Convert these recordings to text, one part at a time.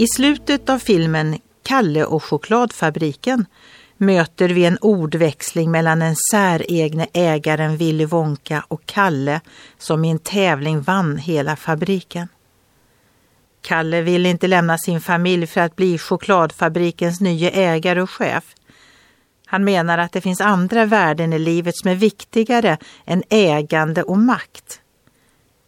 I slutet av filmen Kalle och chokladfabriken möter vi en ordväxling mellan den säregne ägaren Willy Wonka och Kalle som i en tävling vann hela fabriken. Kalle vill inte lämna sin familj för att bli chokladfabrikens nya ägare och chef. Han menar att det finns andra värden i livet som är viktigare än ägande och makt.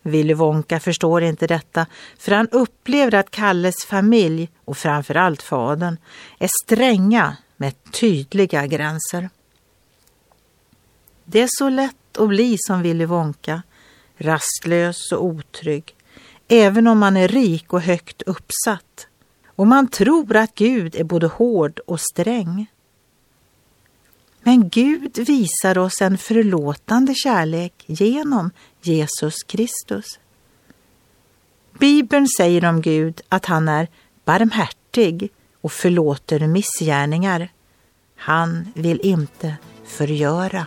Willy Wonka förstår inte detta för han upplever att Kalles familj och framförallt fadern är stränga med tydliga gränser. Det är så lätt att bli som Willy Wonka, rastlös och otrygg, även om man är rik och högt uppsatt. Och man tror att Gud är både hård och sträng. Men Gud visar oss en förlåtande kärlek genom Jesus Kristus. Bibeln säger om Gud att han är barmhärtig och förlåter missgärningar. Han vill inte förgöra.